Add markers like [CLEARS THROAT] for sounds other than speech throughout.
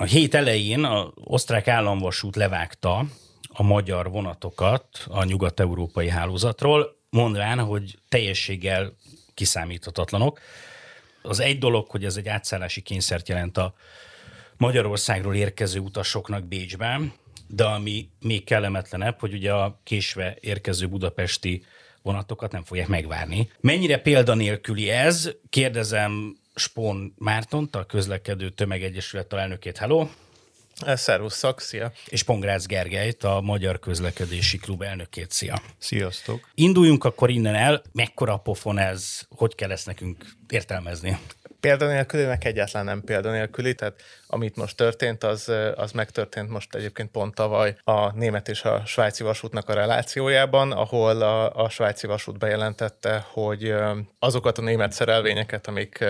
A hét elején a osztrák államvasút levágta a magyar vonatokat a nyugat-európai hálózatról, mondván, hogy teljességgel kiszámíthatatlanok. Az egy dolog, hogy ez egy átszállási kényszert jelent a Magyarországról érkező utasoknak Bécsben, de ami még kellemetlenebb, hogy ugye a késve érkező budapesti vonatokat nem fogják megvárni. Mennyire példanélküli ez? Kérdezem Spón Mártont, a közlekedő tömegegyesület elnökét. Hello! Szervuszak, szia! És Pongrácz Gergelyt, a Magyar Közlekedési Klub elnökét. Szia! Sziasztok! Induljunk akkor innen el. Mekkora pofon ez? Hogy kell ezt nekünk értelmezni? Példanélkülinek egyáltalán nem példanélküli, tehát amit most történt, az, az megtörtént most egyébként pont tavaly a német és a svájci vasútnak a relációjában, ahol a, a svájci vasút bejelentette, hogy azokat a német szerelvényeket, amik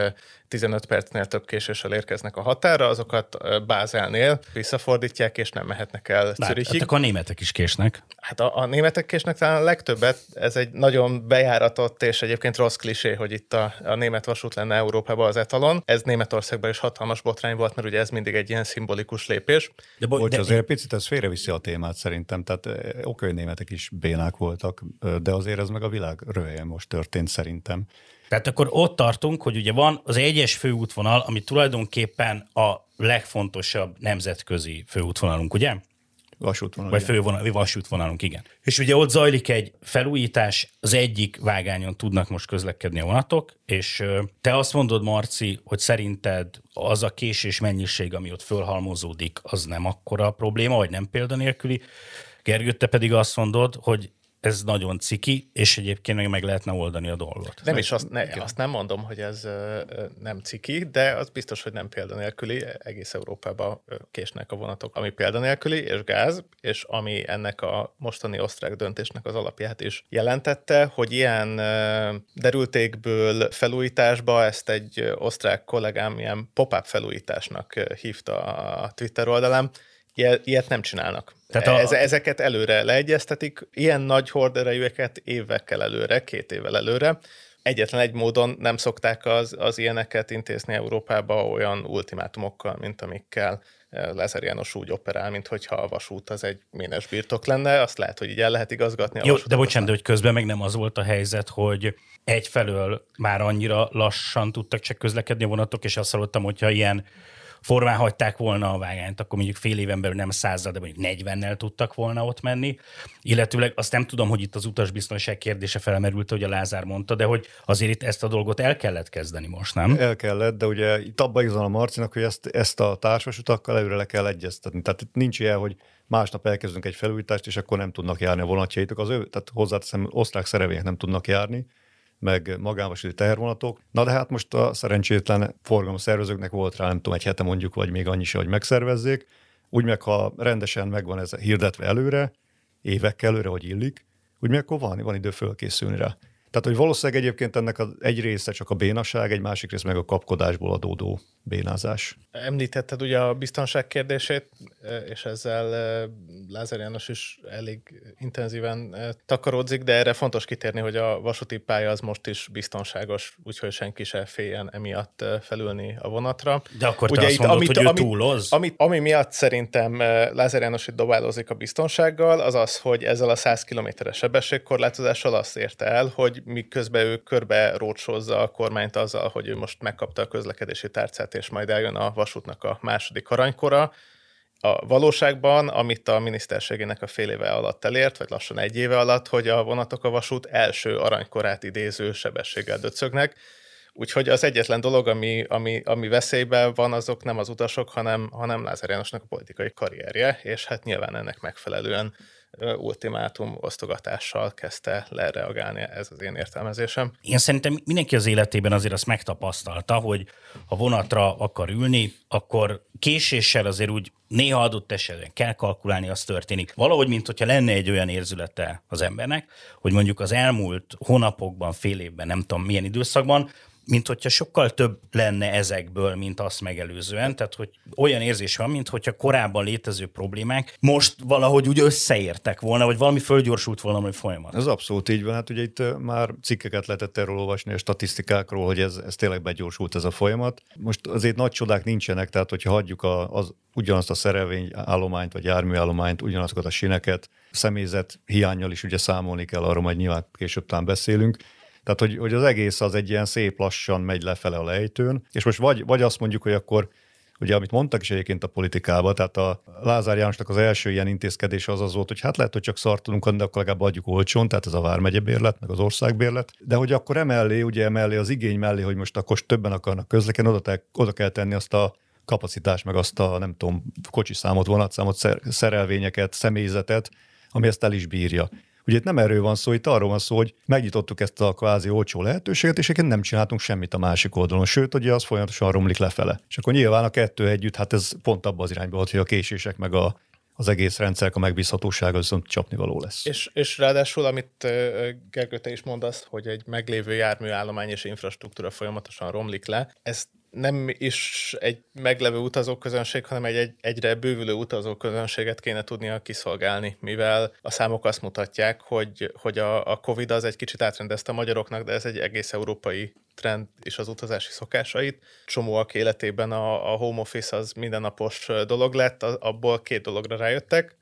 15 percnél több késéssel érkeznek a határa, azokat Bázelnél visszafordítják, és nem mehetnek el Zürichig. Hát akkor a németek is késnek. Hát a, a németek késnek talán a legtöbbet. Ez egy nagyon bejáratott és egyébként rossz klisé, hogy itt a, a német vasút lenne Európában az etalon. Ez Németországban is hatalmas botrány volt, mert ugye ez mindig egy ilyen szimbolikus lépés. De, bo- Bocs, de azért picit ez félreviszi a témát szerintem. Tehát oké, németek is bénák voltak, de azért ez meg a világ röhelyen most történt szerintem. Tehát akkor ott tartunk, hogy ugye van az egyes főútvonal, ami tulajdonképpen a legfontosabb nemzetközi főútvonalunk, ugye? Vasútvonal. Vagy fővonal, vasútvonalunk, igen. És ugye ott zajlik egy felújítás, az egyik vágányon tudnak most közlekedni a vonatok, és te azt mondod, Marci, hogy szerinted az a késés mennyiség, ami ott fölhalmozódik, az nem akkora probléma, vagy nem példanélküli. Gergő, te pedig azt mondod, hogy ez nagyon ciki, és egyébként meg, meg lehetne oldani a dolgot. Nem is azt, ne, azt nem mondom, hogy ez nem ciki, de az biztos, hogy nem példanélküli. Egész Európában késnek a vonatok, ami példanélküli, és gáz, és ami ennek a mostani osztrák döntésnek az alapját is jelentette, hogy ilyen derültékből felújításba ezt egy osztrák kollégám ilyen pop-up felújításnak hívta a Twitter oldalán, ilyet nem csinálnak. Tehát a... Ez, ezeket előre leegyeztetik, ilyen nagy horderejűeket évekkel előre, két évvel előre. Egyetlen egy módon nem szokták az, az ilyeneket intézni Európába olyan ultimátumokkal, mint amikkel eh, Lázár János úgy operál, mint hogyha a vasút az egy ménes birtok lenne, azt lehet, hogy így el lehet igazgatni. A Jó, de bocsánat, de hogy közben meg nem az volt a helyzet, hogy egyfelől már annyira lassan tudtak csak közlekedni a vonatok, és azt hallottam, hogyha ilyen formán hagyták volna a vágányt, akkor mondjuk fél éven belül nem százzal, de mondjuk 40-nel tudtak volna ott menni. Illetőleg azt nem tudom, hogy itt az utasbiztonság kérdése felmerült, hogy a Lázár mondta, de hogy azért itt ezt a dolgot el kellett kezdeni most, nem? El kellett, de ugye itt abban igazán a Marcinak, hogy ezt, ezt a társasutakkal előre le kell egyeztetni. Tehát itt nincs ilyen, hogy másnap elkezdünk egy felújítást, és akkor nem tudnak járni a vonatjaitok. Az ő, tehát hozzáteszem, osztrák szerevények nem tudnak járni, meg magánvasúti tehervonatok. Na de hát most a szerencsétlen forgalomszervezőknek volt rá, nem tudom, egy hete mondjuk, vagy még annyi se, hogy megszervezzék. Úgy meg, ha rendesen megvan ez hirdetve előre, évekkel előre, hogy illik, úgy meg akkor van, van idő fölkészülni rá. Tehát, hogy valószínűleg egyébként ennek az egy része csak a bénaság, egy másik része meg a kapkodásból adódó bénázás. Említetted ugye a biztonság kérdését, és ezzel Lázár János is elég intenzíven takarodzik, de erre fontos kitérni, hogy a vasúti pálya az most is biztonságos, úgyhogy senki se féljen emiatt felülni a vonatra. De akkor ugye te azt mondod, amit, hogy ő túloz? Ami, ami miatt szerintem Lázár János itt dobálózik a biztonsággal, az az, hogy ezzel a 100 km-es sebességkorlátozással azt érte el, hogy miközben ő körbe rócsozza a kormányt azzal, hogy ő most megkapta a közlekedési tárcát, és majd eljön a vasútnak a második aranykora, a valóságban, amit a miniszterségének a fél éve alatt elért, vagy lassan egy éve alatt, hogy a vonatok a vasút első aranykorát idéző sebességgel döcögnek. Úgyhogy az egyetlen dolog, ami, ami, ami veszélyben van, azok nem az utasok, hanem, hanem Lázár Jánosnak a politikai karrierje, és hát nyilván ennek megfelelően ultimátum osztogatással kezdte lereagálni, ez az én értelmezésem. Én szerintem mindenki az életében azért azt megtapasztalta, hogy ha vonatra akar ülni, akkor késéssel azért úgy néha adott esetben kell kalkulálni, az történik. Valahogy, mint hogyha lenne egy olyan érzülete az embernek, hogy mondjuk az elmúlt hónapokban, fél évben, nem tudom milyen időszakban, mint hogyha sokkal több lenne ezekből, mint azt megelőzően. Tehát, hogy olyan érzés van, mint hogyha korábban létező problémák most valahogy úgy összeértek volna, vagy valami fölgyorsult volna a folyamat. Ez abszolút így van. Hát ugye itt már cikkeket lehetett erről olvasni, a statisztikákról, hogy ez, ez tényleg begyorsult ez a folyamat. Most azért nagy csodák nincsenek, tehát hogyha hagyjuk a, az, ugyanazt a szerelvényállományt, vagy járműállományt, ugyanazokat a sineket, személyzet hiányjal is ugye számolni kell, arról majd nyilván később talán beszélünk, tehát, hogy, hogy az egész az egy ilyen szép lassan megy lefele a lejtőn, és most vagy, vagy azt mondjuk, hogy akkor ugye amit mondtak is egyébként a politikában, tehát a Lázár Jánosnak az első ilyen intézkedés az az volt, hogy hát lehet, hogy csak szart de akkor legalább adjuk olcsón, tehát ez a vármegye bérlet, meg az országbérlet, de hogy akkor emellé, ugye emellé az igény mellé, hogy most akkor többen akarnak közlekedni, oda, te, oda kell tenni azt a kapacitást, meg azt a nem tudom, kocsiszámot, vonatszámot, szerelvényeket, személyzetet, ami ezt el is bírja. Ugye itt nem erről van szó, itt arról van szó, hogy megnyitottuk ezt a kvázi olcsó lehetőséget, és egyébként nem csináltunk semmit a másik oldalon, sőt, ugye az folyamatosan romlik lefele. És akkor nyilván a kettő együtt, hát ez pont abban az irányba volt, hogy a késések meg a, az egész rendszerek a megbízhatósága viszont csapnivaló lesz. És, és ráadásul, amit Gergő, te is mondasz, hogy egy meglévő járműállomány és infrastruktúra folyamatosan romlik le, ezt nem is egy meglevő utazóközönség, hanem egy, egy egyre bővülő utazóközönséget kéne tudnia kiszolgálni, mivel a számok azt mutatják, hogy, hogy a, a Covid az egy kicsit átrendezte a magyaroknak, de ez egy egész európai trend és az utazási szokásait. Csomóak életében a, a home office az mindennapos dolog lett, abból két dologra rájöttek.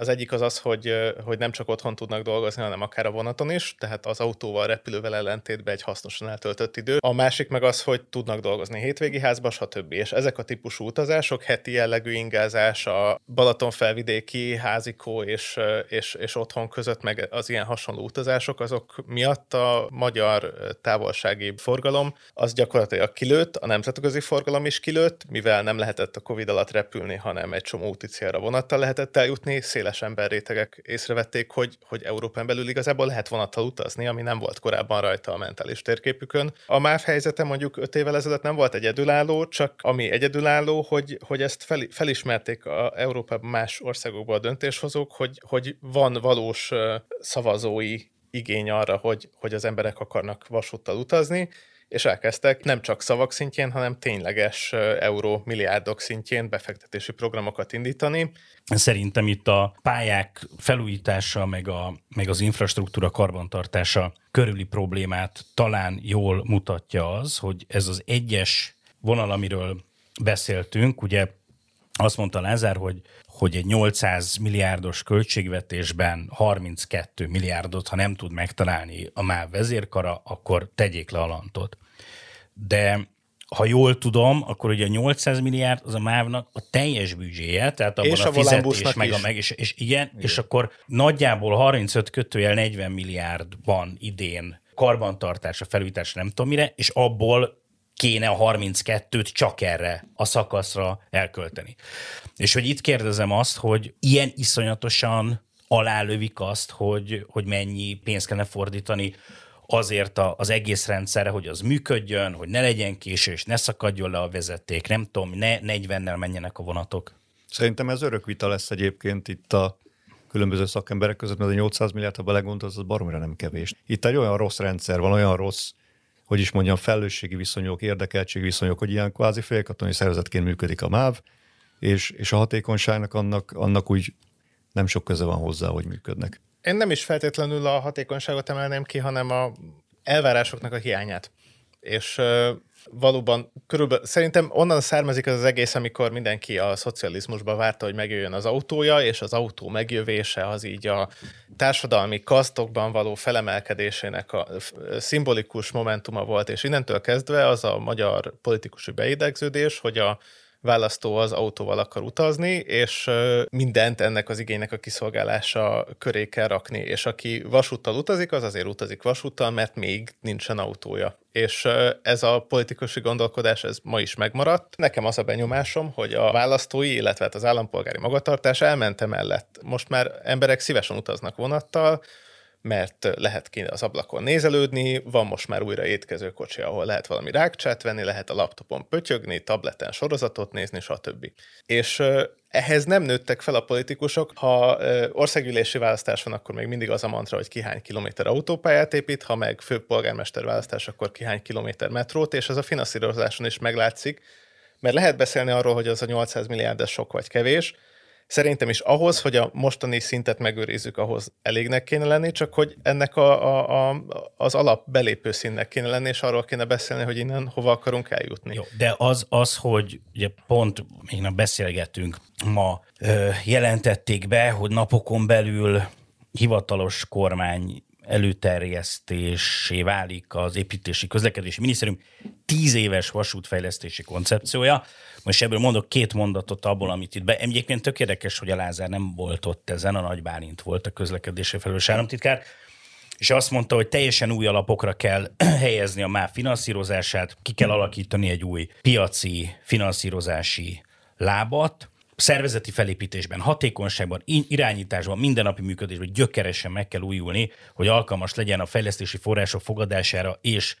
Az egyik az az, hogy, hogy nem csak otthon tudnak dolgozni, hanem akár a vonaton is, tehát az autóval, repülővel ellentétben egy hasznosan eltöltött idő. A másik meg az, hogy tudnak dolgozni hétvégi házba, stb. És ezek a típusú utazások, heti jellegű ingázás, a Balaton felvidéki házikó és, és, és otthon között, meg az ilyen hasonló utazások, azok miatt a magyar távolsági forgalom az gyakorlatilag kilőtt, a nemzetközi forgalom is kilőtt, mivel nem lehetett a Covid alatt repülni, hanem egy csomó úti célra vonattal lehetett eljutni, széles széles emberrétegek észrevették, hogy, hogy Európán belül igazából lehet vonattal utazni, ami nem volt korábban rajta a mentális térképükön. A MÁV helyzete mondjuk 5 évvel ezelőtt nem volt egyedülálló, csak ami egyedülálló, hogy, hogy ezt fel, felismerték a Európában más országokban a döntéshozók, hogy, hogy van valós szavazói igény arra, hogy, hogy az emberek akarnak vasúttal utazni, és elkezdtek nem csak szavak szintjén, hanem tényleges euró milliárdok szintjén befektetési programokat indítani. Szerintem itt a pályák felújítása, meg, a, meg az infrastruktúra karbantartása körüli problémát talán jól mutatja az, hogy ez az egyes vonal, amiről beszéltünk, ugye azt mondta Lázár, hogy, hogy egy 800 milliárdos költségvetésben 32 milliárdot, ha nem tud megtalálni a MÁV vezérkara, akkor tegyék le a lantot. De ha jól tudom, akkor ugye a 800 milliárd az a MÁV-nak a teljes büdzséje, tehát abban és a, a fizetés, meg a meg, és, és igen, igen, és akkor nagyjából 35 kötőjel 40 milliárd van idén karbantartása, felújítás, nem tudom mire, és abból kéne a 32-t csak erre a szakaszra elkölteni. És hogy itt kérdezem azt, hogy ilyen iszonyatosan alálövik azt, hogy, hogy mennyi pénzt kellene fordítani azért a, az egész rendszerre, hogy az működjön, hogy ne legyen késés, ne szakadjon le a vezeték, nem tudom, ne 40-nel menjenek a vonatok. Szerintem ez örök vita lesz egyébként itt a különböző szakemberek között, mert a 800 milliárd, ha belegondolsz, az baromira nem kevés. Itt egy olyan rossz rendszer van, olyan rossz hogy is mondjam, felelősségi viszonyok, érdekeltségi viszonyok, hogy ilyen kvázi félkatonai szervezetként működik a MÁV, és, és a hatékonyságnak annak, annak úgy nem sok köze van hozzá, hogy működnek. Én nem is feltétlenül a hatékonyságot emelném ki, hanem a elvárásoknak a hiányát. És valóban körülbelül, szerintem onnan származik az, az egész, amikor mindenki a szocializmusba várta, hogy megjöjjön az autója, és az autó megjövése az így a társadalmi kasztokban való felemelkedésének a szimbolikus momentuma volt, és innentől kezdve az a magyar politikusi beidegződés, hogy a választó az autóval akar utazni, és mindent ennek az igénynek a kiszolgálása köré kell rakni, és aki vasúttal utazik, az azért utazik vasúttal, mert még nincsen autója. És ez a politikusi gondolkodás, ez ma is megmaradt. Nekem az a benyomásom, hogy a választói, illetve hát az állampolgári magatartás elmente mellett. Most már emberek szívesen utaznak vonattal, mert lehet ki az ablakon nézelődni, van most már újra étkező kocsi, ahol lehet valami rákcsát venni, lehet a laptopon pötyögni, tableten sorozatot nézni, stb. És ehhez nem nőttek fel a politikusok. Ha országgyűlési választás van, akkor még mindig az a mantra, hogy ki hány kilométer autópályát épít, ha meg főpolgármester választás, akkor ki hány kilométer metrót, és ez a finanszírozáson is meglátszik. Mert lehet beszélni arról, hogy az a 800 milliárd sok vagy kevés, Szerintem is ahhoz, hogy a mostani szintet megőrizzük, ahhoz elégnek kéne lenni, csak hogy ennek a, a, a, az alap belépő színnek kéne lenni, és arról kéne beszélni, hogy innen hova akarunk eljutni. Jó, de az, az hogy ugye pont még nem beszélgetünk ma, ö, jelentették be, hogy napokon belül hivatalos kormány előterjesztésé válik az építési közlekedési minisztérium tíz éves vasútfejlesztési koncepciója. Most ebből mondok két mondatot abból, amit itt be. Egyébként tök érdekes, hogy a Lázár nem volt ott ezen, a Nagy Bálint volt a közlekedési felelős államtitkár, és azt mondta, hogy teljesen új alapokra kell [CLEARS THROAT] helyezni a MÁV finanszírozását, ki kell alakítani egy új piaci finanszírozási lábat, szervezeti felépítésben, hatékonyságban, irányításban, mindennapi működésben gyökeresen meg kell újulni, hogy alkalmas legyen a fejlesztési források fogadására és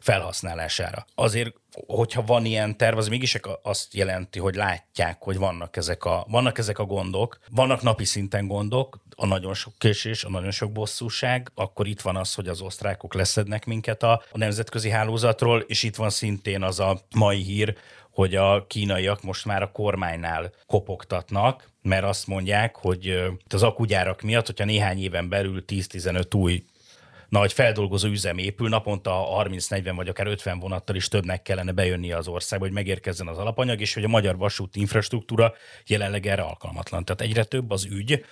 felhasználására. Azért, hogyha van ilyen terv, az mégis azt jelenti, hogy látják, hogy vannak ezek a, vannak ezek a gondok, vannak napi szinten gondok, a nagyon sok késés, a nagyon sok bosszúság, akkor itt van az, hogy az osztrákok leszednek minket a, a nemzetközi hálózatról, és itt van szintén az a mai hír, hogy a kínaiak most már a kormánynál kopogtatnak, mert azt mondják, hogy az akugyárak miatt, hogyha néhány éven belül 10-15 új nagy feldolgozó üzem épül, naponta 30-40 vagy akár 50 vonattal is többnek kellene bejönni az országba, hogy megérkezzen az alapanyag, és hogy a magyar vasúti infrastruktúra jelenleg erre alkalmatlan. Tehát egyre több az ügy,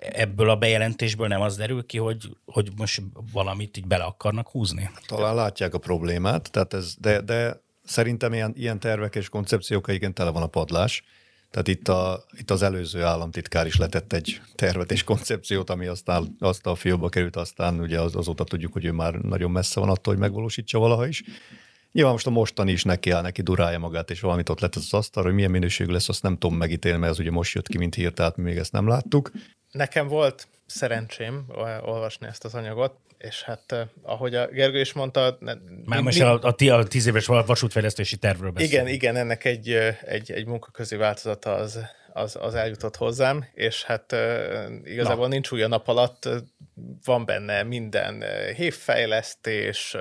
ebből a bejelentésből nem az derül ki, hogy, hogy most valamit így bele akarnak húzni? Talán látják a problémát, tehát ez, de, de szerintem ilyen, ilyen tervek és koncepciók igen tele van a padlás. Tehát itt, a, itt az előző államtitkár is letett egy tervet és koncepciót, ami aztán azt a fióba került, aztán ugye az, azóta tudjuk, hogy ő már nagyon messze van attól, hogy megvalósítsa valaha is. Nyilván most a mostani is neki áll, neki durálja magát, és valamit ott lett az asztal, hogy milyen minőségű lesz, azt nem tudom megítélni, mert ez ugye most jött ki, mint hír, tehát mi még ezt nem láttuk. Nekem volt szerencsém olvasni ezt az anyagot, és hát ahogy a Gergő is mondta... Már most a, a, a tíz éves vasútfejlesztési tervről beszél. Igen, igen, ennek egy, egy, egy munkaközi változata az, az, az eljutott hozzám, és hát igazából Na. nincs új a nap alatt, van benne minden hévfejlesztés,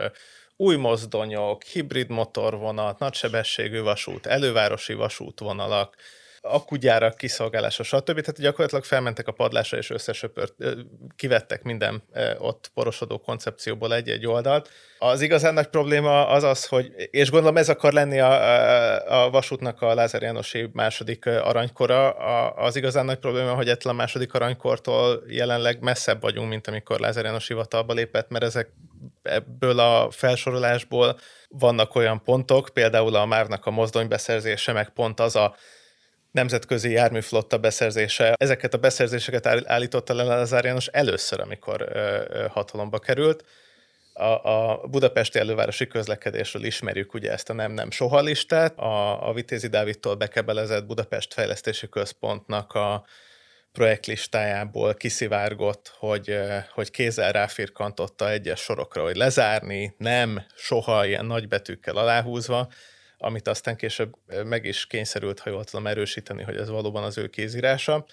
új mozdonyok, hibrid motorvonat, nagysebességű vasút, elővárosi vasútvonalak, akkugyárak kiszolgálása, stb. Tehát gyakorlatilag felmentek a padlásra, és összesöpört, kivettek minden ott porosodó koncepcióból egy-egy oldalt. Az igazán nagy probléma az az, hogy, és gondolom ez akar lenni a, a vasútnak a Lázár Jánosi második aranykora, a, az igazán nagy probléma, hogy ettől a második aranykortól jelenleg messzebb vagyunk, mint amikor Lázár János hivatalba lépett, mert ezek ebből a felsorolásból vannak olyan pontok, például a Márnak a mozdonybeszerzése, meg pont az a nemzetközi járműflotta beszerzése. Ezeket a beszerzéseket állította le Lázár János először, amikor hatalomba került. A, a budapesti elővárosi közlekedésről ismerjük ugye ezt a nem-nem soha listát. A, a Vitézi Dávidtól bekebelezett Budapest Fejlesztési Központnak a projektlistájából kiszivárgott, hogy, hogy kézzel ráfirkantotta egyes sorokra, hogy lezárni, nem, soha ilyen nagybetűkkel aláhúzva amit aztán később meg is kényszerült, ha jól tudom erősíteni, hogy ez valóban az ő kézírása.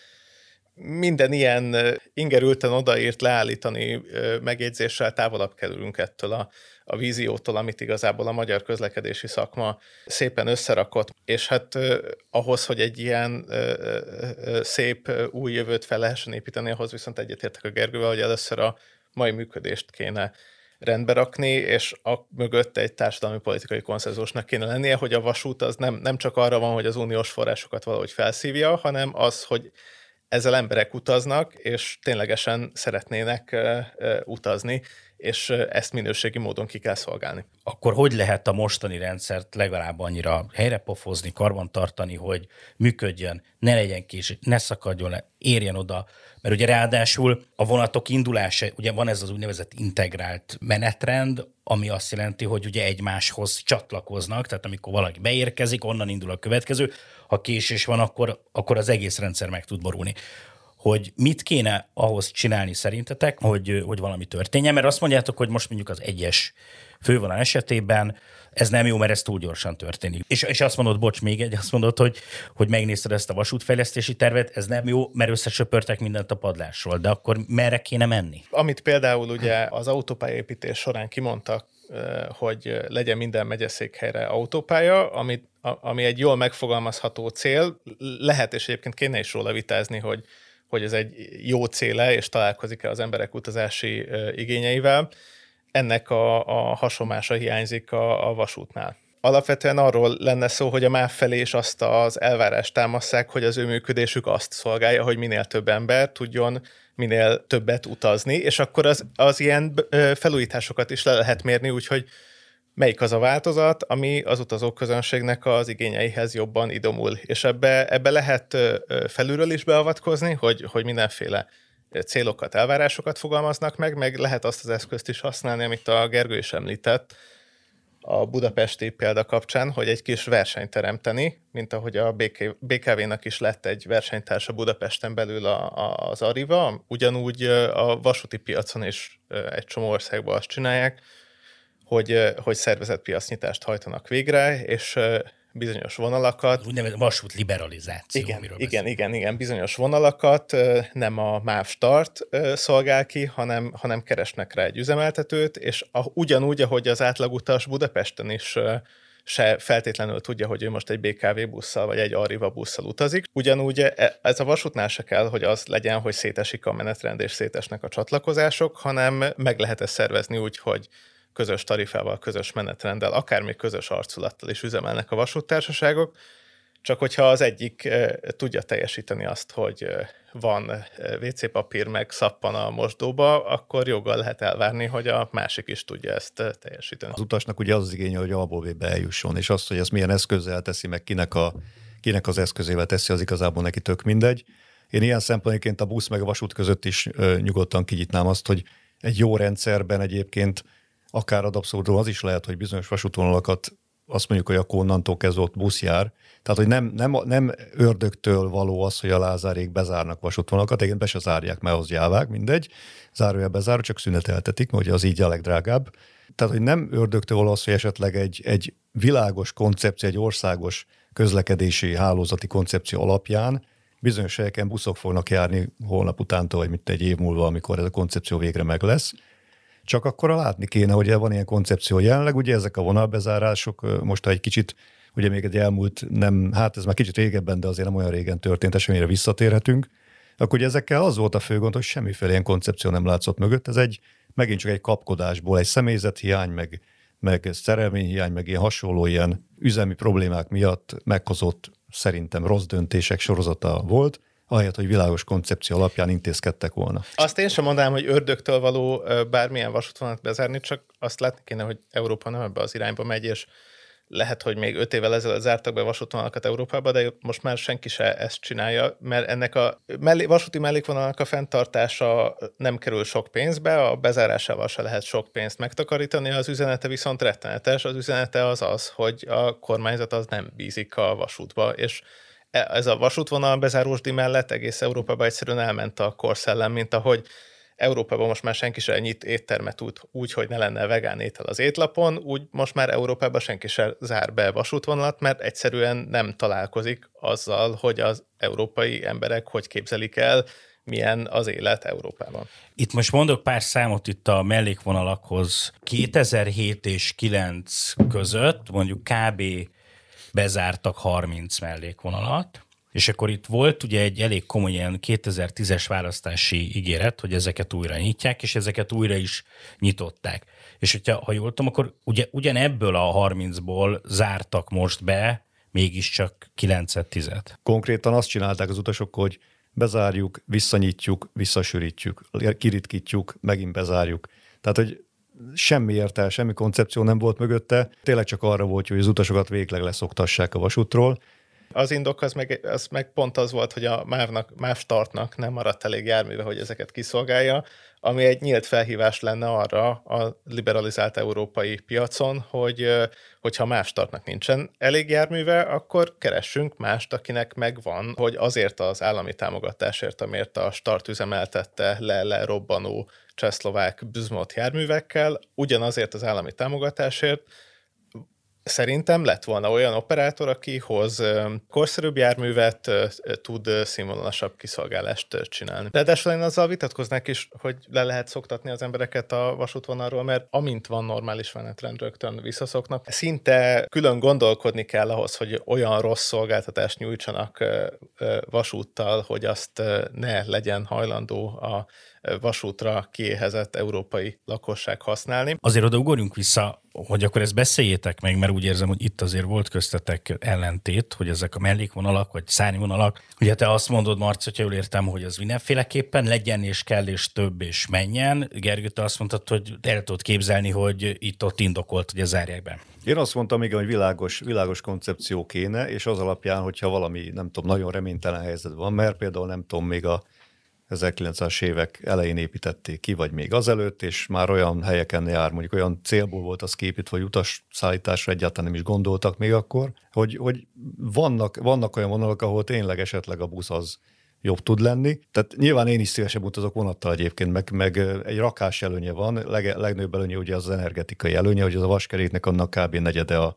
Minden ilyen ingerülten odaírt leállítani megjegyzéssel távolabb kerülünk ettől a, a víziótól, amit igazából a magyar közlekedési szakma szépen összerakott, és hát ahhoz, hogy egy ilyen szép új jövőt fel lehessen építeni, ahhoz viszont egyetértek a Gergővel, hogy először a mai működést kéne rendbe rakni, és a mögött egy társadalmi politikai konszenzusnak kéne lennie, hogy a vasút az nem, nem csak arra van, hogy az uniós forrásokat valahogy felszívja, hanem az, hogy ezzel emberek utaznak, és ténylegesen szeretnének utazni, és ezt minőségi módon ki kell szolgálni. Akkor hogy lehet a mostani rendszert legalább annyira helyrepofozni, karbantartani, hogy működjön, ne legyen kés, ne szakadjon le, érjen oda, mert ugye ráadásul a vonatok indulása, ugye van ez az úgynevezett integrált menetrend, ami azt jelenti, hogy ugye egymáshoz csatlakoznak, tehát amikor valaki beérkezik, onnan indul a következő, ha késés van, akkor, akkor az egész rendszer meg tud borulni hogy mit kéne ahhoz csinálni szerintetek, hogy, hogy valami történjen, mert azt mondjátok, hogy most mondjuk az egyes fővonal esetében ez nem jó, mert ez túl gyorsan történik. És, és azt mondod, bocs, még egy, azt mondod, hogy, hogy megnézted ezt a vasútfejlesztési tervet, ez nem jó, mert összesöpörtek mindent a padlásról, de akkor merre kéne menni? Amit például ugye az autópályaépítés során kimondtak, hogy legyen minden megyeszékhelyre autópálya, amit, ami egy jól megfogalmazható cél. Lehet, és egyébként kéne is róla vitázni, hogy, hogy ez egy jó céle, és találkozik-e az emberek utazási igényeivel ennek a, a hasomása hiányzik a, a vasútnál. Alapvetően arról lenne szó, hogy a MÁV felé is azt az elvárást támasszák, hogy az ő működésük azt szolgálja, hogy minél több ember tudjon minél többet utazni, és akkor az, az ilyen felújításokat is le lehet mérni, úgyhogy melyik az a változat, ami az utazók az igényeihez jobban idomul. És ebbe, ebbe lehet felülről is beavatkozni, hogy, hogy mindenféle célokat, elvárásokat fogalmaznak meg, meg lehet azt az eszközt is használni, amit a Gergő is említett a budapesti példa kapcsán, hogy egy kis versenyt teremteni, mint ahogy a BK, BKV-nak is lett egy versenytársa Budapesten belül a, az Ariva, ugyanúgy a vasúti piacon is egy csomó országban azt csinálják, hogy, hogy szervezett piacnyitást hajtanak végre, és bizonyos vonalakat. Úgynevezett vasút liberalizáció. Igen, igen, igen, igen, bizonyos vonalakat nem a MÁV Start szolgál ki, hanem, hanem keresnek rá egy üzemeltetőt, és a, ugyanúgy, ahogy az átlagutas Budapesten is se feltétlenül tudja, hogy ő most egy BKV busszal vagy egy Arriva busszal utazik. Ugyanúgy e, ez a vasútnál se kell, hogy az legyen, hogy szétesik a menetrend és szétesnek a csatlakozások, hanem meg lehet ezt szervezni úgy, hogy közös tarifával, közös menetrenddel, akár még közös arculattal is üzemelnek a vasúttársaságok, csak hogyha az egyik tudja teljesíteni azt, hogy van WC papír meg szappan a mosdóba, akkor joggal lehet elvárni, hogy a másik is tudja ezt teljesíteni. Az utasnak ugye az igénye, hogy a ból eljusson, és azt, hogy ezt milyen eszközzel teszi, meg kinek, a, kinek az eszközével teszi, az igazából neki tök mindegy. Én ilyen szempontként a busz meg a vasút között is nyugodtan kinyitnám azt, hogy egy jó rendszerben egyébként akár ad abszolút az is lehet, hogy bizonyos vasútvonalakat azt mondjuk, hogy akkor onnantól kezdve ott busz jár. Tehát, hogy nem, nem, nem ördögtől való az, hogy a Lázárék bezárnak vasútvonalakat, igen, be se zárják, mert az jávák, mindegy. Zárója bezár, csak szüneteltetik, mert ugye az így a legdrágább. Tehát, hogy nem ördögtől való az, hogy esetleg egy, egy világos koncepció, egy országos közlekedési hálózati koncepció alapján bizonyos helyeken buszok fognak járni holnap utántól, vagy mint egy év múlva, amikor ez a koncepció végre meg lesz csak akkor látni kéne, hogy van ilyen koncepció jelenleg, ugye ezek a vonalbezárások, most egy kicsit, ugye még egy elmúlt, nem, hát ez már kicsit régebben, de azért nem olyan régen történt, eseményre visszatérhetünk, akkor ugye ezekkel az volt a fő gond, hogy semmiféle ilyen koncepció nem látszott mögött. Ez egy, megint csak egy kapkodásból, egy személyzethiány, meg, meg szerelményhiány, meg ilyen hasonló ilyen üzemi problémák miatt meghozott szerintem rossz döntések sorozata volt, ahelyett, hogy világos koncepció alapján intézkedtek volna. Azt én sem mondanám, hogy ördögtől való bármilyen vasútvonalat bezárni, csak azt látni kéne, hogy Európa nem ebbe az irányba megy, és lehet, hogy még öt évvel ezelőtt zártak be vasútvonalakat Európába, de most már senki se ezt csinálja, mert ennek a mellé, vasúti mellékvonalnak a fenntartása nem kerül sok pénzbe, a bezárásával se lehet sok pénzt megtakarítani, az üzenete viszont rettenetes. Az üzenete az az, hogy a kormányzat az nem bízik a vasútba, és ez a vasútvonal bezárósdi mellett egész Európában egyszerűen elment a korszellem, mint ahogy Európában most már senki sem nyit éttermet úgy, úgy, hogy ne lenne vegán étel az étlapon, úgy most már Európában senki sem zár be vasútvonalat, mert egyszerűen nem találkozik azzal, hogy az európai emberek hogy képzelik el, milyen az élet Európában. Itt most mondok pár számot itt a mellékvonalakhoz. 2007 és 9 között mondjuk kb bezártak 30 mellékvonalat, és akkor itt volt ugye egy elég komoly ilyen 2010-es választási ígéret, hogy ezeket újra nyitják, és ezeket újra is nyitották. És hogyha, ha jól tudom, akkor ugye, ugyanebből a 30-ból zártak most be mégiscsak 9-10-et. Konkrétan azt csinálták az utasok, hogy bezárjuk, visszanyitjuk, visszasűrítjük, kiritkítjuk, megint bezárjuk. Tehát, hogy semmi értelme, semmi koncepció nem volt mögötte, tényleg csak arra volt, hogy az utasokat végleg leszoktassák a vasútról, Az indok az meg, az meg pont az volt, hogy a MÁV-nak, MÁV startnak nem maradt elég járműve, hogy ezeket kiszolgálja, ami egy nyílt felhívás lenne arra a liberalizált európai piacon, hogy hogyha más startnak nincsen elég járműve, akkor keressünk mást, akinek megvan, hogy azért az állami támogatásért, amért a start üzemeltette le lerobbanó csehszlovák büzmot járművekkel, ugyanazért az állami támogatásért Szerintem lett volna olyan operátor, aki hoz korszerűbb járművet, tud színvonalasabb kiszolgálást csinálni. Ráadásul én azzal vitatkoznák is, hogy le lehet szoktatni az embereket a vasútvonalról, mert amint van normális menetrend, rögtön visszaszoknak. Szinte külön gondolkodni kell ahhoz, hogy olyan rossz szolgáltatást nyújtsanak vasúttal, hogy azt ne legyen hajlandó a vasútra kiéhezett európai lakosság használni. Azért oda ugorjunk vissza, hogy akkor ezt beszéljétek meg, mert úgy érzem, hogy itt azért volt köztetek ellentét, hogy ezek a mellékvonalak, vagy szárnyvonalak. Ugye te azt mondod, Marci, hogyha jól értem, hogy az mindenféleképpen legyen és kell és több és menjen. Gergő, te azt mondtad, hogy el tudod képzelni, hogy itt-ott indokolt, hogy zárják be. Én azt mondtam, igen, hogy világos, világos koncepció kéne, és az alapján, hogyha valami, nem tudom, nagyon reménytelen helyzet van, mert például nem tudom, még a 1900-as évek elején építették ki, vagy még azelőtt, és már olyan helyeken jár, mondjuk olyan célból volt az képítve, hogy utas szállításra egyáltalán nem is gondoltak még akkor, hogy, hogy vannak, vannak olyan vonalak, ahol tényleg esetleg a busz az jobb tud lenni. Tehát nyilván én is szívesebb utazok vonattal egyébként, meg, meg egy rakás előnye van, leg, legnagyobb előnye ugye az, az energetikai előnye, hogy az a vaskeréknek annak kb. negyede a,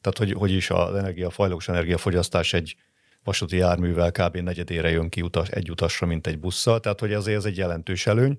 tehát hogy, hogy is az energia, a fajlós energiafogyasztás egy vasúti járművel kb. negyedére jön ki utas, egy utasra, mint egy busszal, tehát hogy azért ez egy jelentős előny.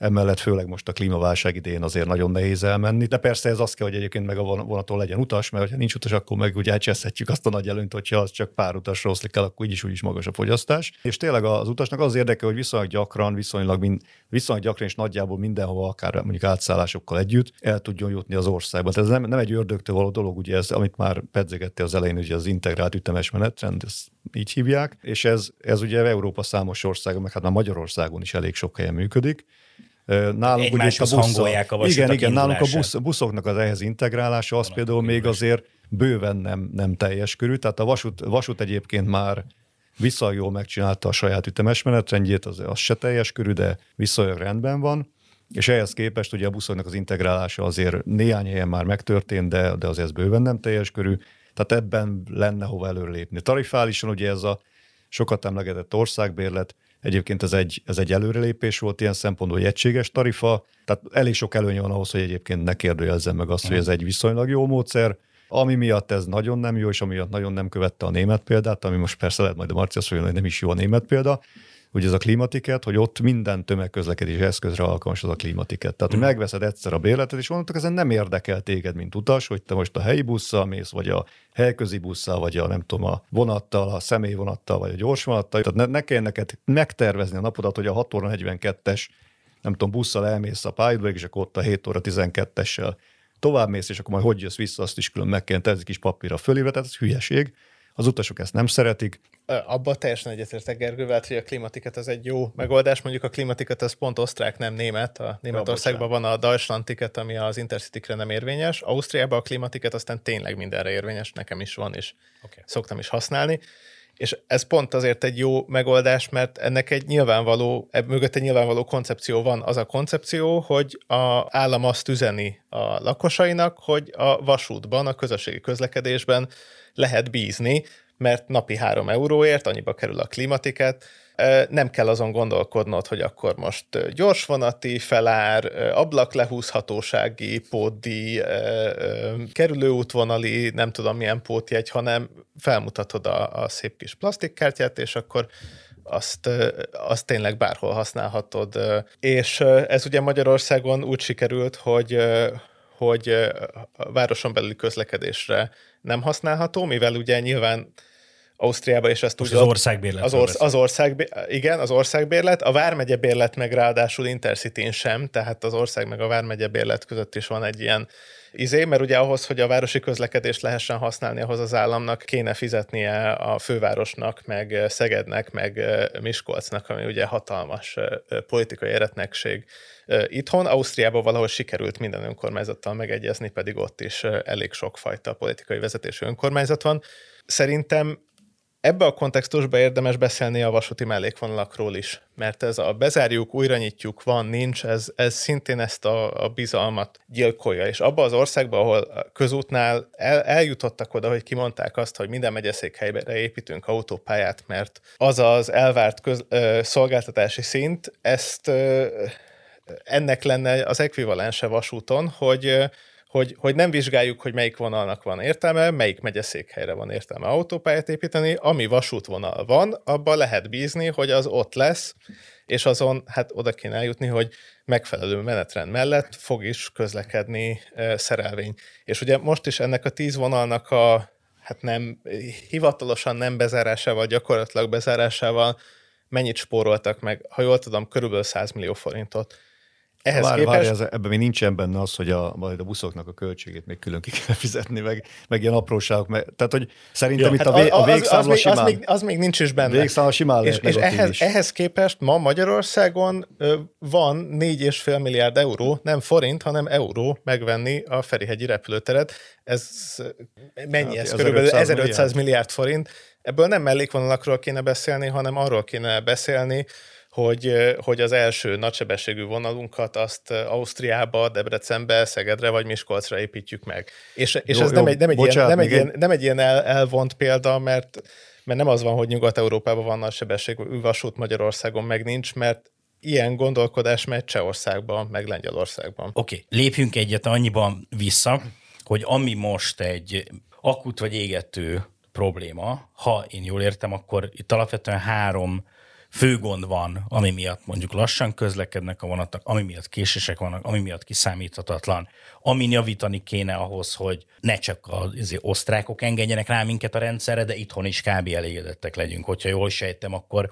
Emellett főleg most a klímaválság idején azért nagyon nehéz elmenni, de persze ez azt kell, hogy egyébként meg a vonaton legyen utas, mert ha nincs utas, akkor meg ugye elcseszhetjük azt a nagy előnyt, hogyha az csak pár utasra oszlik el, akkor úgyis úgyis magas a fogyasztás. És tényleg az utasnak az érdeke, hogy viszonylag gyakran, viszonylag, mind, viszonylag gyakran és nagyjából mindenhova, akár mondjuk átszállásokkal együtt el tudjon jutni az országba. Tehát ez nem, nem egy ördögtől való dolog, ugye ez, amit már pedzegette az elején, ugye az integrált ütemes menetrend, ezt így hívják, és ez, ez ugye Európa számos országon, meg hát már Magyarországon is elég sok helyen működik. Nálunk ugye a busz, hangolják a Igen, igen, nálunk a busz, buszoknak az ehhez integrálása, az például még azért bőven nem, nem teljes körű. Tehát a vasút, vasút egyébként már viszonylag jól megcsinálta a saját ütemes menetrendjét, az, az se teljes körű, de viszonylag rendben van. És ehhez képest ugye a buszoknak az integrálása azért néhány helyen már megtörtént, de, de azért ez bőven nem teljes körű. Tehát ebben lenne hova előrelépni. Tarifálisan ugye ez a sokat emlegetett országbérlet, Egyébként ez egy, ez egy előrelépés volt ilyen szempontból, hogy egységes tarifa, tehát elég sok előnye van ahhoz, hogy egyébként ne kérdőjelzem meg azt, hogy ez egy viszonylag jó módszer, ami miatt ez nagyon nem jó, és ami miatt nagyon nem követte a német példát, ami most persze lehet majd a Marci azt hogy nem is jó a német példa, ugye ez a klimatiket, hogy ott minden tömegközlekedési eszközre alkalmas az a klimatiket. Tehát, hogy mm. megveszed egyszer a bérletet, és onnantól ezen nem érdekel téged, mint utas, hogy te most a helyi busszal mész, vagy a helyközi busszal, vagy a nem tudom, a vonattal, a személyvonattal, vagy a gyorsvonattal. Tehát ne, ne kell neked megtervezni a napodat, hogy a 6 óra 42-es, nem tudom, busszal elmész a pályadba, és akkor ott a 7 óra 12-essel tovább mész, és akkor majd hogy jössz vissza, azt is külön meg kell tenni kis papírra fölírva, tehát ez hülyeség. Az utasok ezt nem szeretik. Abban teljesen egyetértek Gergővel, hogy a klimatiket az egy jó megoldás. Mondjuk a klimatiket az pont osztrák, nem német. A Németországban van a Deutschland ticket, ami az intercity nem érvényes. Ausztriában a klimatiket aztán tényleg mindenre érvényes, nekem is van, és okay. szoktam is használni. És ez pont azért egy jó megoldás, mert ennek egy nyilvánvaló, mögött egy nyilvánvaló koncepció van. Az a koncepció, hogy a állam azt üzeni a lakosainak, hogy a vasútban, a közösségi közlekedésben lehet bízni, mert napi három euróért annyiba kerül a klimatiket, nem kell azon gondolkodnod, hogy akkor most gyorsvonati felár, ablaklehúzhatósági pótdíj, kerülőútvonali, nem tudom milyen pótjegy, hanem felmutatod a, a szép kis plastikkártyát, és akkor azt, azt tényleg bárhol használhatod. És ez ugye Magyarországon úgy sikerült, hogy hogy a városon belüli közlekedésre nem használható, mivel ugye nyilván Ausztriába, és ezt Most az országbérlet. Az, orsz, az ország, igen, az országbérlet. A vármegye bérlet meg ráadásul intercity sem, tehát az ország meg a vármegye bérlet között is van egy ilyen izé, mert ugye ahhoz, hogy a városi közlekedést lehessen használni, ahhoz az államnak kéne fizetnie a fővárosnak, meg Szegednek, meg Miskolcnak, ami ugye hatalmas politikai eretnekség itthon. Ausztriában valahol sikerült minden önkormányzattal megegyezni, pedig ott is elég sokfajta politikai vezetésű önkormányzat van. Szerintem Ebbe a kontextusba érdemes beszélni a vasúti mellékvonalakról is, mert ez a bezárjuk, újra nyitjuk, van, nincs, ez, ez szintén ezt a, a bizalmat gyilkolja. És abba az országban, ahol közútnál el, eljutottak oda, hogy kimondták azt, hogy minden megyeszékhelyre építünk autópályát, mert az az elvárt köz, ö, szolgáltatási szint, ezt ö, ennek lenne az ekvivalense vasúton, hogy hogy, hogy nem vizsgáljuk, hogy melyik vonalnak van értelme, melyik megyeszékhelyre van értelme autópályát építeni, ami vasútvonal van, abban lehet bízni, hogy az ott lesz, és azon hát oda kéne eljutni, hogy megfelelő menetrend mellett fog is közlekedni e, szerelvény. És ugye most is ennek a tíz vonalnak a hát nem, hivatalosan nem bezárásával, gyakorlatilag bezárásával mennyit spóroltak meg, ha jól tudom, körülbelül 100 millió forintot. Ehhez várj, képest... várj, ez, ebben még nincsen benne az, hogy a, majd a buszoknak a költségét még külön ki kell [LAUGHS] fizetni, meg, meg ilyen apróságok. Meg, tehát, hogy szerintem ja, itt hát a, vé, a végszámla az, simán... Az még, az még nincs is benne. Végszámla simán és, és ehhez, is. ehhez képest ma Magyarországon van 4,5 milliárd euró, nem forint, hanem euró megvenni a Ferihegyi repülőteret. Ez mennyi hát, ez? Körülbelül 1500 milliárd. milliárd forint. Ebből nem mellékvonalakról kéne beszélni, hanem arról kéne beszélni, hogy, hogy az első nagysebességű vonalunkat azt Ausztriába, Debrecenbe, Szegedre vagy Miskolcra építjük meg. És, és jó, ez jó, nem, egy, nem, egy bocsánat, ilyen, nem, egy ilyen, nem egy ilyen el, elvont példa, mert, mert nem az van, hogy Nyugat-Európában van nagysebességű vasút, Magyarországon meg nincs, mert ilyen gondolkodás megy Csehországban, meg Lengyelországban. Oké, okay. lépjünk egyet annyiban vissza, hogy ami most egy akut vagy égető probléma, ha én jól értem, akkor itt alapvetően három fő gond van, ami miatt mondjuk lassan közlekednek a vonatok, ami miatt késések vannak, ami miatt kiszámíthatatlan, amin javítani kéne ahhoz, hogy ne csak az osztrákok engedjenek rá minket a rendszerre, de itthon is kb. elégedettek legyünk. Hogyha jól sejtem, akkor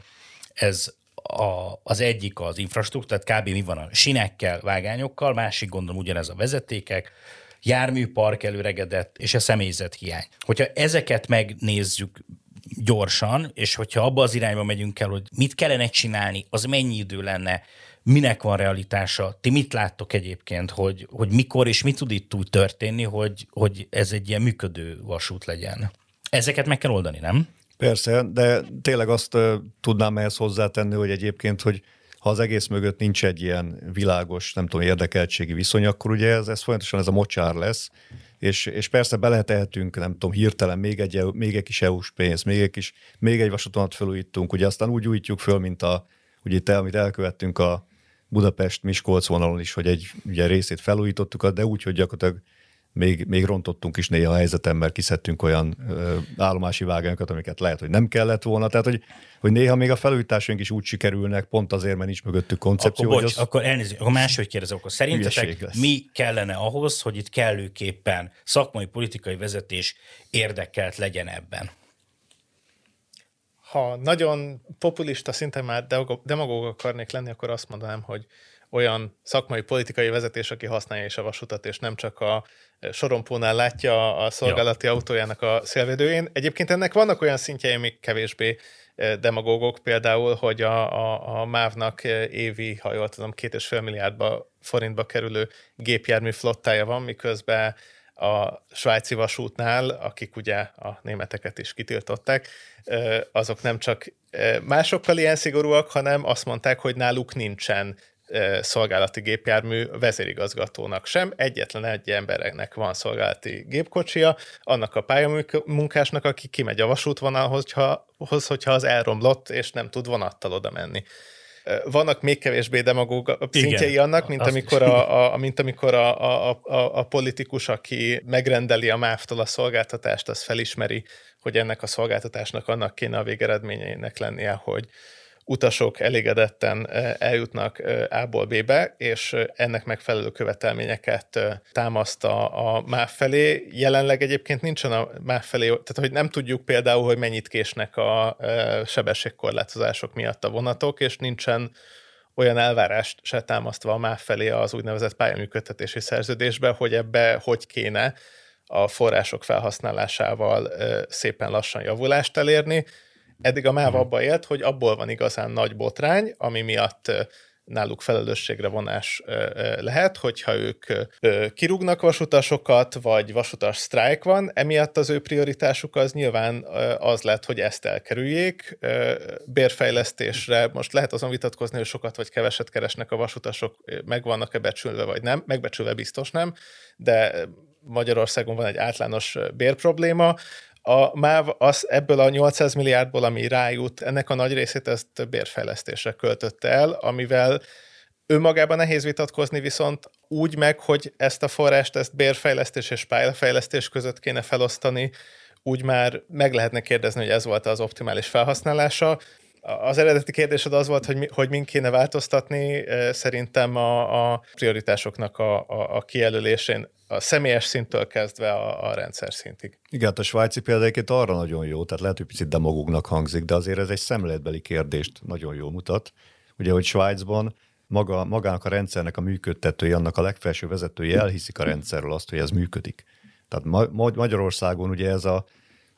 ez a, az egyik az infrastruktúra, tehát kb. mi van a sinekkel, vágányokkal, másik gondolom ugyanez a vezetékek, járműpark előregedett, és a személyzet hiány. Hogyha ezeket megnézzük gyorsan, és hogyha abba az irányba megyünk el, hogy mit kellene csinálni, az mennyi idő lenne, minek van realitása, ti mit láttok egyébként, hogy, hogy mikor és mi tud itt úgy történni, hogy, hogy ez egy ilyen működő vasút legyen? Ezeket meg kell oldani, nem? Persze, de tényleg azt tudnám ehhez hozzátenni, hogy egyébként, hogy ha az egész mögött nincs egy ilyen világos, nem tudom, érdekeltségi viszony, akkor ugye ez, ez folyamatosan ez a mocsár lesz, és, és persze beletehetünk, nem tudom, hirtelen még egy, még egy kis EU-s pénz, még egy kis, még egy vasútonat felújítunk, ugye aztán úgy újítjuk föl, mint a, ugye itt, amit elkövettünk a Budapest-Miskolc vonalon is, hogy egy ugye részét felújítottuk, de úgy, hogy gyakorlatilag még, még rontottunk is néha a helyzeten, mert kiszedtünk olyan ö, állomási vágányokat, amiket lehet, hogy nem kellett volna. Tehát, hogy, hogy néha még a felújításaink is úgy sikerülnek, pont azért, mert nincs mögöttük koncepció. Akkor, bocs, az akkor elnézést, akkor máshogy kérdezek, akkor szerintetek mi kellene ahhoz, hogy itt kellőképpen szakmai politikai vezetés érdekelt legyen ebben? Ha nagyon populista szinten már demagóg akarnék lenni, akkor azt mondanám, hogy olyan szakmai politikai vezetés, aki használja is a vasutat, és nem csak a sorompónál látja a szolgálati ja. autójának a szélvédőjén. Egyébként ennek vannak olyan szintjei, amik kevésbé demagógok, például, hogy a, a, a MÁV-nak évi, ha jól tudom, két és fél milliárdba forintba kerülő gépjármű flottája van, miközben a svájci vasútnál, akik ugye a németeket is kitiltották, azok nem csak másokkal ilyen szigorúak, hanem azt mondták, hogy náluk nincsen szolgálati gépjármű vezérigazgatónak sem. Egyetlen egy embernek van szolgálati gépkocsia, annak a pályamunkásnak, aki kimegy a vasútvonalhoz, hogyha, hogyha az elromlott, és nem tud vonattal oda menni. Vannak még kevésbé demagóg szintjei Igen, annak, mint amikor, a, a, mint amikor a, a, a, a politikus, aki megrendeli a MÁV-tól a szolgáltatást, az felismeri, hogy ennek a szolgáltatásnak annak kéne a végeredményeinek lennie, hogy, utasok elégedetten eljutnak A-ból B-be, és ennek megfelelő követelményeket támaszt a, a MÁV felé. Jelenleg egyébként nincsen a MÁV felé, tehát hogy nem tudjuk például, hogy mennyit késnek a sebességkorlátozások miatt a vonatok, és nincsen olyan elvárást se támasztva a MÁV felé az úgynevezett pályaműködtetési szerződésbe, hogy ebbe hogy kéne a források felhasználásával szépen lassan javulást elérni Eddig a MÁV mhm. abba élt, hogy abból van igazán nagy botrány, ami miatt náluk felelősségre vonás lehet, hogyha ők kirúgnak vasutasokat, vagy vasutas sztrájk van, emiatt az ő prioritásuk az nyilván az lett, hogy ezt elkerüljék. Bérfejlesztésre most lehet azon vitatkozni, hogy sokat vagy keveset keresnek a vasutasok, meg vannak-e becsülve, vagy nem, megbecsülve biztos nem, de Magyarországon van egy általános bérprobléma, a MÁV az ebből a 800 milliárdból, ami rájut, ennek a nagy részét ezt bérfejlesztésre költötte el, amivel önmagában nehéz vitatkozni, viszont úgy meg, hogy ezt a forrást, ezt bérfejlesztés és pályafejlesztés között kéne felosztani, úgy már meg lehetne kérdezni, hogy ez volt az optimális felhasználása. Az eredeti kérdésed az volt, hogy, mi, hogy mind kéne változtatni, szerintem a, a prioritásoknak a, a, a kijelölésén a személyes szinttől kezdve a, a rendszer szintig. Igen, hát a svájci példáként arra nagyon jó, tehát lehet, hogy picit demagógnak hangzik, de azért ez egy szemléletbeli kérdést nagyon jól mutat. Ugye, hogy Svájcban maga, magának a rendszernek a működtetői, annak a legfelső vezetői elhiszik a rendszerről azt, hogy ez működik. Tehát Ma- Magyarországon ugye ez a,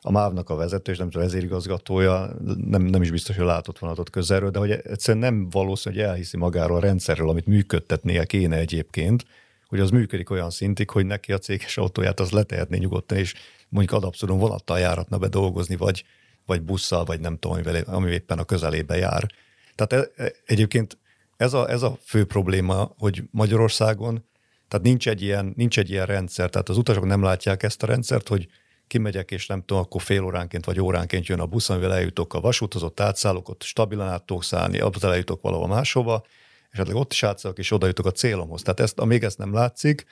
a MÁV-nak a vezető, és nem tudom, vezérigazgatója, nem, nem is biztos, hogy látott vonatot közelről, de hogy egyszerűen nem valószínű, hogy elhiszi magáról a rendszerről, amit működtetnie kéne egyébként, hogy az működik olyan szintig, hogy neki a céges autóját az letehetné nyugodtan, és mondjuk ad abszolút vonattal járatna be dolgozni, vagy, vagy busszal, vagy nem tudom, ami éppen a közelébe jár. Tehát e, e, egyébként ez a, ez a fő probléma, hogy Magyarországon, tehát nincs egy, ilyen, nincs egy ilyen rendszer, tehát az utasok nem látják ezt a rendszert, hogy kimegyek, és nem tudom, akkor fél óránként vagy óránként jön a busz, amivel eljutok a vasúthoz, ott átszállok, ott stabilan át tudok szállni, abban eljutok valahova máshova, esetleg ott is átszállok, és oda jutok a célomhoz. Tehát ezt, amíg ezt nem látszik,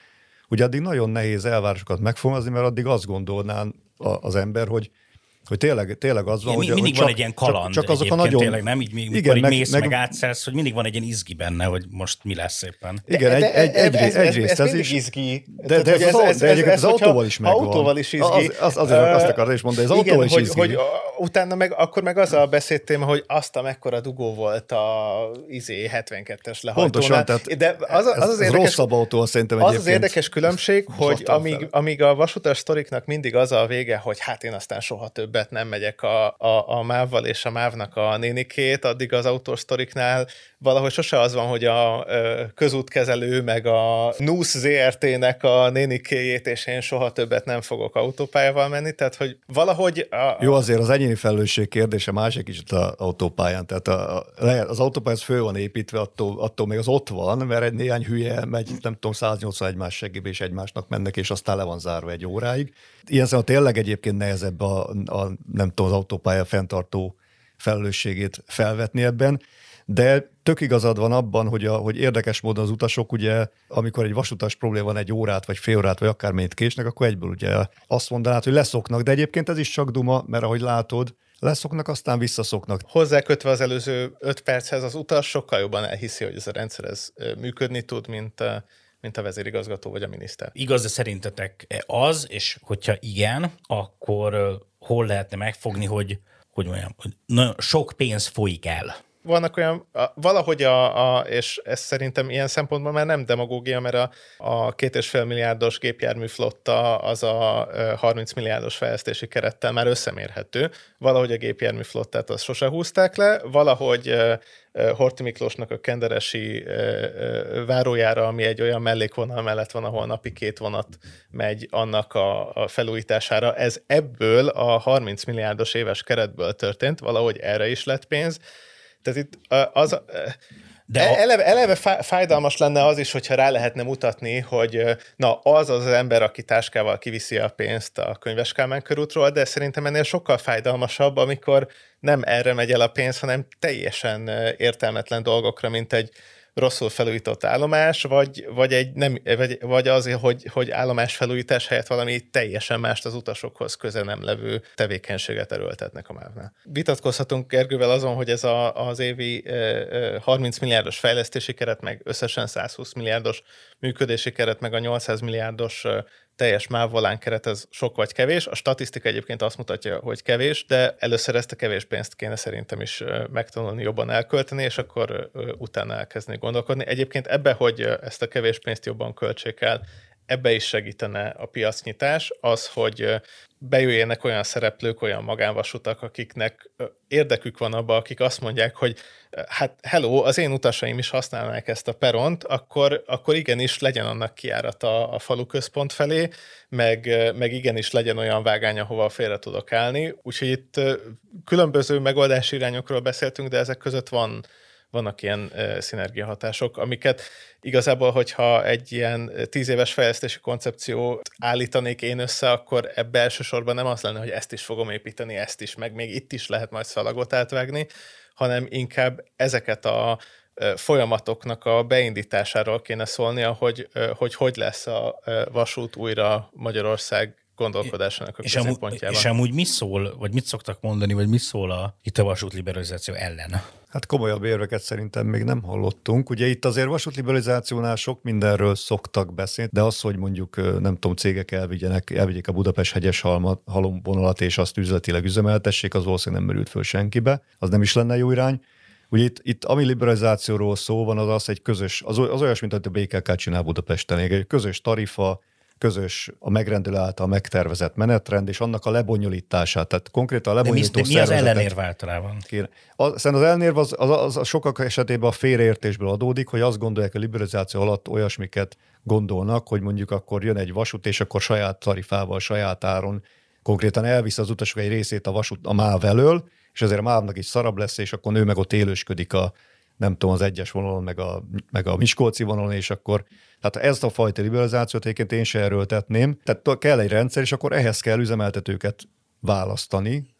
ugye addig nagyon nehéz elvárásokat megfogalmazni, mert addig azt gondolnán az ember, hogy hogy tényleg, tényleg az van, hogy, mindig hogy van csak, egy ilyen kaland csak, csak azok a nagyon... Tényleg, nem így, mikor igen, így meg, mész, meg, meg átszállsz, hogy mindig van egy ilyen izgi benne, hogy most mi lesz éppen. Igen, egy, egy, egy, ez, egyrészt ez, ez, is. izgi. De, de ez, ez, ez, ez, ez, autóval is megvan. Autóval is izgi. Az, az, azért azt akartam is mondani, ez autóval is izgi. Hogy, utána meg, akkor meg az a beszédtém, hogy azt a mekkora dugó volt a izé 72-es lehajtónál. Pontosan, tehát de az, az, az, az érdekes, rosszabb autó szerintem Az az érdekes különbség, hogy amíg, amíg a vasutas sztoriknak mindig az a vége, hogy hát én aztán soha többet nem megyek a a, a mávval és a mávnak a nénikét, addig az autósztoriknál valahogy sose az van, hogy a közútkezelő meg a NUS ZRT-nek a nénikéjét, és én soha többet nem fogok autópályával menni, tehát hogy valahogy... A... Jó, azért az egyéni felelősség kérdése másik is az autópályán, tehát a, az autópálya föl van építve, attól, attól még az ott van, mert egy néhány hülye megy, nem tudom, 180 egymás segébe, és egymásnak mennek, és aztán le van zárva egy óráig. Ilyen szemben tényleg egyébként nehezebb a, a nem tudom, az autópálya fenntartó felelősségét felvetni ebben, de tök igazad van abban, hogy, a, hogy érdekes módon az utasok ugye, amikor egy vasutas probléma van egy órát, vagy fél órát, vagy akármennyit késnek, akkor egyből ugye azt mondanád, hogy leszoknak, de egyébként ez is csak duma, mert ahogy látod, leszoknak, aztán visszaszoknak. Hozzákötve az előző öt perchez az utas sokkal jobban elhiszi, hogy ez a rendszer ez működni tud, mint mint a vezérigazgató vagy a miniszter. Igaz, de szerintetek az, és hogyha igen, akkor hol lehetne megfogni, hogy, hogy olyan, hogy nagyon sok pénz folyik el vannak olyan, valahogy a, a, és ez szerintem ilyen szempontból már nem demagógia, mert a, a két és fél milliárdos gépjárműflotta az a 30 milliárdos fejlesztési kerettel már összemérhető. Valahogy a gépjárműflottát azt sose húzták le, valahogy Horti Miklósnak a kenderesi várójára, ami egy olyan mellékvonal mellett van, ahol napi két vonat megy annak a, a felújítására. Ez ebből a 30 milliárdos éves keretből történt, valahogy erre is lett pénz tehát itt az, de a... eleve, eleve fájdalmas lenne az is, hogyha rá lehetne mutatni, hogy na az az ember, aki táskával kiviszi a pénzt a könyveskálmán körútról, de szerintem ennél sokkal fájdalmasabb, amikor nem erre megy el a pénz, hanem teljesen értelmetlen dolgokra, mint egy rosszul felújított állomás, vagy, vagy, egy nem, vagy, vagy az, hogy, hogy állomás felújítás helyett valami teljesen mást az utasokhoz köze nem levő tevékenységet erőltetnek a mávnál. Vitatkozhatunk Gergővel azon, hogy ez a, az évi 30 milliárdos fejlesztési keret, meg összesen 120 milliárdos működési keret, meg a 800 milliárdos teljes mávvolán keret, ez sok vagy kevés. A statisztika egyébként azt mutatja, hogy kevés, de először ezt a kevés pénzt kéne szerintem is megtanulni, jobban elkölteni, és akkor utána elkezdeni gondolkodni. Egyébként ebbe, hogy ezt a kevés pénzt jobban költsék el, ebbe is segítene a piacnyitás, az, hogy bejöjjenek olyan szereplők, olyan magánvasutak, akiknek érdekük van abba, akik azt mondják, hogy hát hello, az én utasaim is használnák ezt a peront, akkor, akkor igenis legyen annak kiárata a falu központ felé, meg, meg igenis legyen olyan vágány, ahova félre tudok állni. Úgyhogy itt különböző megoldási irányokról beszéltünk, de ezek között van, vannak ilyen szinergiahatások, amiket igazából, hogyha egy ilyen tíz éves fejlesztési koncepciót állítanék én össze, akkor ebbe elsősorban nem az lenne, hogy ezt is fogom építeni, ezt is, meg még itt is lehet majd szalagot átvágni, hanem inkább ezeket a folyamatoknak a beindításáról kéne szólni, hogy hogy, hogy lesz a vasút újra Magyarország gondolkodásának a és amúgy, és amúgy mi szól, vagy mit szoktak mondani, vagy mi szól a, itt a vasútliberalizáció ellen? Hát komolyabb érveket szerintem még nem hallottunk. Ugye itt azért vasútliberalizációnál sok mindenről szoktak beszélni, de az, hogy mondjuk nem tudom, cégek elvigyenek, elvigyék a Budapest hegyes halomvonalat és azt üzletileg üzemeltessék, az valószínűleg nem merült föl senkibe, az nem is lenne jó irány. Ugye itt, itt ami liberalizációról szó van, az az egy közös, az, az olyas, mint hogy a BKK csinál Budapesten, egy közös tarifa, közös a megrendelő által megtervezett menetrend, és annak a lebonyolítását. Tehát konkrétan a lebonyolító De mi, mi az ellenérv általában? Kéne. Az, az ellenérv az, az, az, az sokak esetében a félreértésből adódik, hogy azt gondolják, a liberalizáció alatt olyasmiket gondolnak, hogy mondjuk akkor jön egy vasút, és akkor saját tarifával, saját áron konkrétan elvisz az utasok egy részét a vasút a MÁV elől, és ezért a MÁV-nak is szarabb lesz, és akkor nő meg ott élősködik a, nem tudom, az egyes vonalon, meg a, meg a Miskolci vonalon, és akkor tehát ezt a fajta liberalizációt egyébként én se erőltetném. Tehát kell egy rendszer, és akkor ehhez kell üzemeltetőket választani.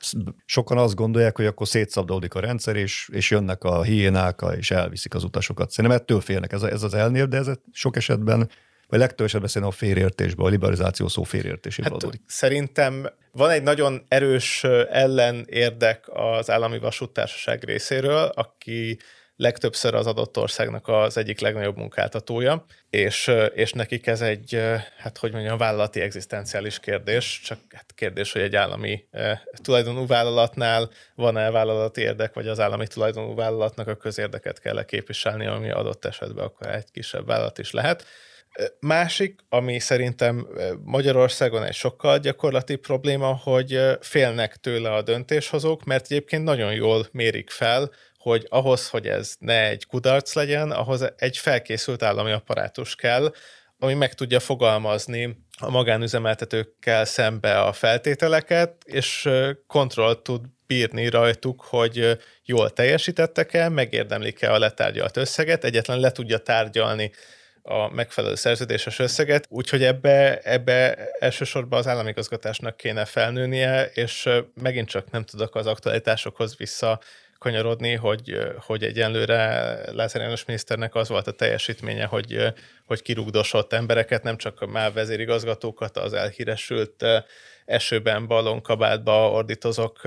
Sokan azt gondolják, hogy akkor szétszabdódik a rendszer, és, és jönnek a hiénák, és elviszik az utasokat. Szerintem ettől félnek ez, ez az elnél, de ez sok esetben vagy legtöbb esetben szerintem a félértésben, a liberalizáció szó félértéséből hát, adódik. Szerintem van egy nagyon erős ellenérdek az állami vasúttársaság részéről, aki legtöbbször az adott országnak az egyik legnagyobb munkáltatója, és, és nekik ez egy, hát hogy mondjam, vállalati egzisztenciális kérdés, csak hát kérdés, hogy egy állami eh, tulajdonú vállalatnál van-e vállalati érdek, vagy az állami tulajdonú vállalatnak a közérdeket kell -e képviselni, ami adott esetben akkor egy kisebb vállalat is lehet. Másik, ami szerintem Magyarországon egy sokkal gyakorlati probléma, hogy félnek tőle a döntéshozók, mert egyébként nagyon jól mérik fel, hogy ahhoz, hogy ez ne egy kudarc legyen, ahhoz egy felkészült állami apparátus kell, ami meg tudja fogalmazni a magánüzemeltetőkkel szembe a feltételeket, és kontrollt tud bírni rajtuk, hogy jól teljesítettek-e, megérdemlik-e a letárgyalt összeget, egyetlen le tudja tárgyalni a megfelelő szerződéses összeget, úgyhogy ebbe, ebbe elsősorban az államigazgatásnak kéne felnőnie, és megint csak nem tudok az aktualitásokhoz vissza kanyarodni, hogy, hogy egyenlőre Lázár János miniszternek az volt a teljesítménye, hogy, hogy kirugdosott embereket, nem csak a MÁV vezérigazgatókat, az elhíresült esőben, ballonkabátba ordítozok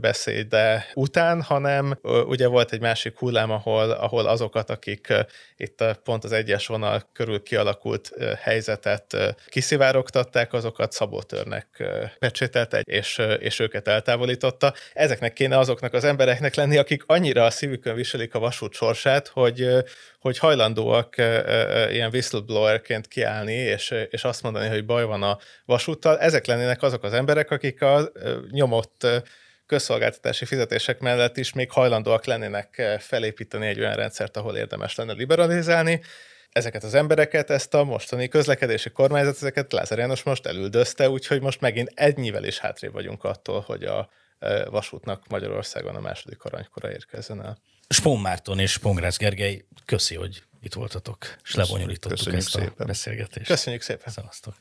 beszéde után, hanem ugye volt egy másik hullám, ahol, ahol azokat, akik itt pont az egyes vonal körül kialakult helyzetet kiszivárogtatták, azokat szabotőrnek pecsételte, és, és őket eltávolította. Ezeknek kéne azoknak az embereknek lenni, akik annyira a szívükön viselik a vasút sorsát, hogy, hogy hajlandóak ilyen whistleblowerként kiállni, és, és azt mondani, hogy baj van a vasúttal. Ezek lennének azok az emberek, akik a nyomott közszolgáltatási fizetések mellett is még hajlandóak lennének felépíteni egy olyan rendszert, ahol érdemes lenne liberalizálni. Ezeket az embereket, ezt a mostani közlekedési kormányzat, ezeket Lázár János most elüldözte, úgyhogy most megint egynivel is hátrébb vagyunk attól, hogy a vasútnak Magyarországon a második aranykora érkezzen el. Spón Márton és Spongrász Gergely, köszi, hogy itt voltatok, és lebonyolítottuk ezt a szépen. beszélgetést. Köszönjük szépen. Szevasztok.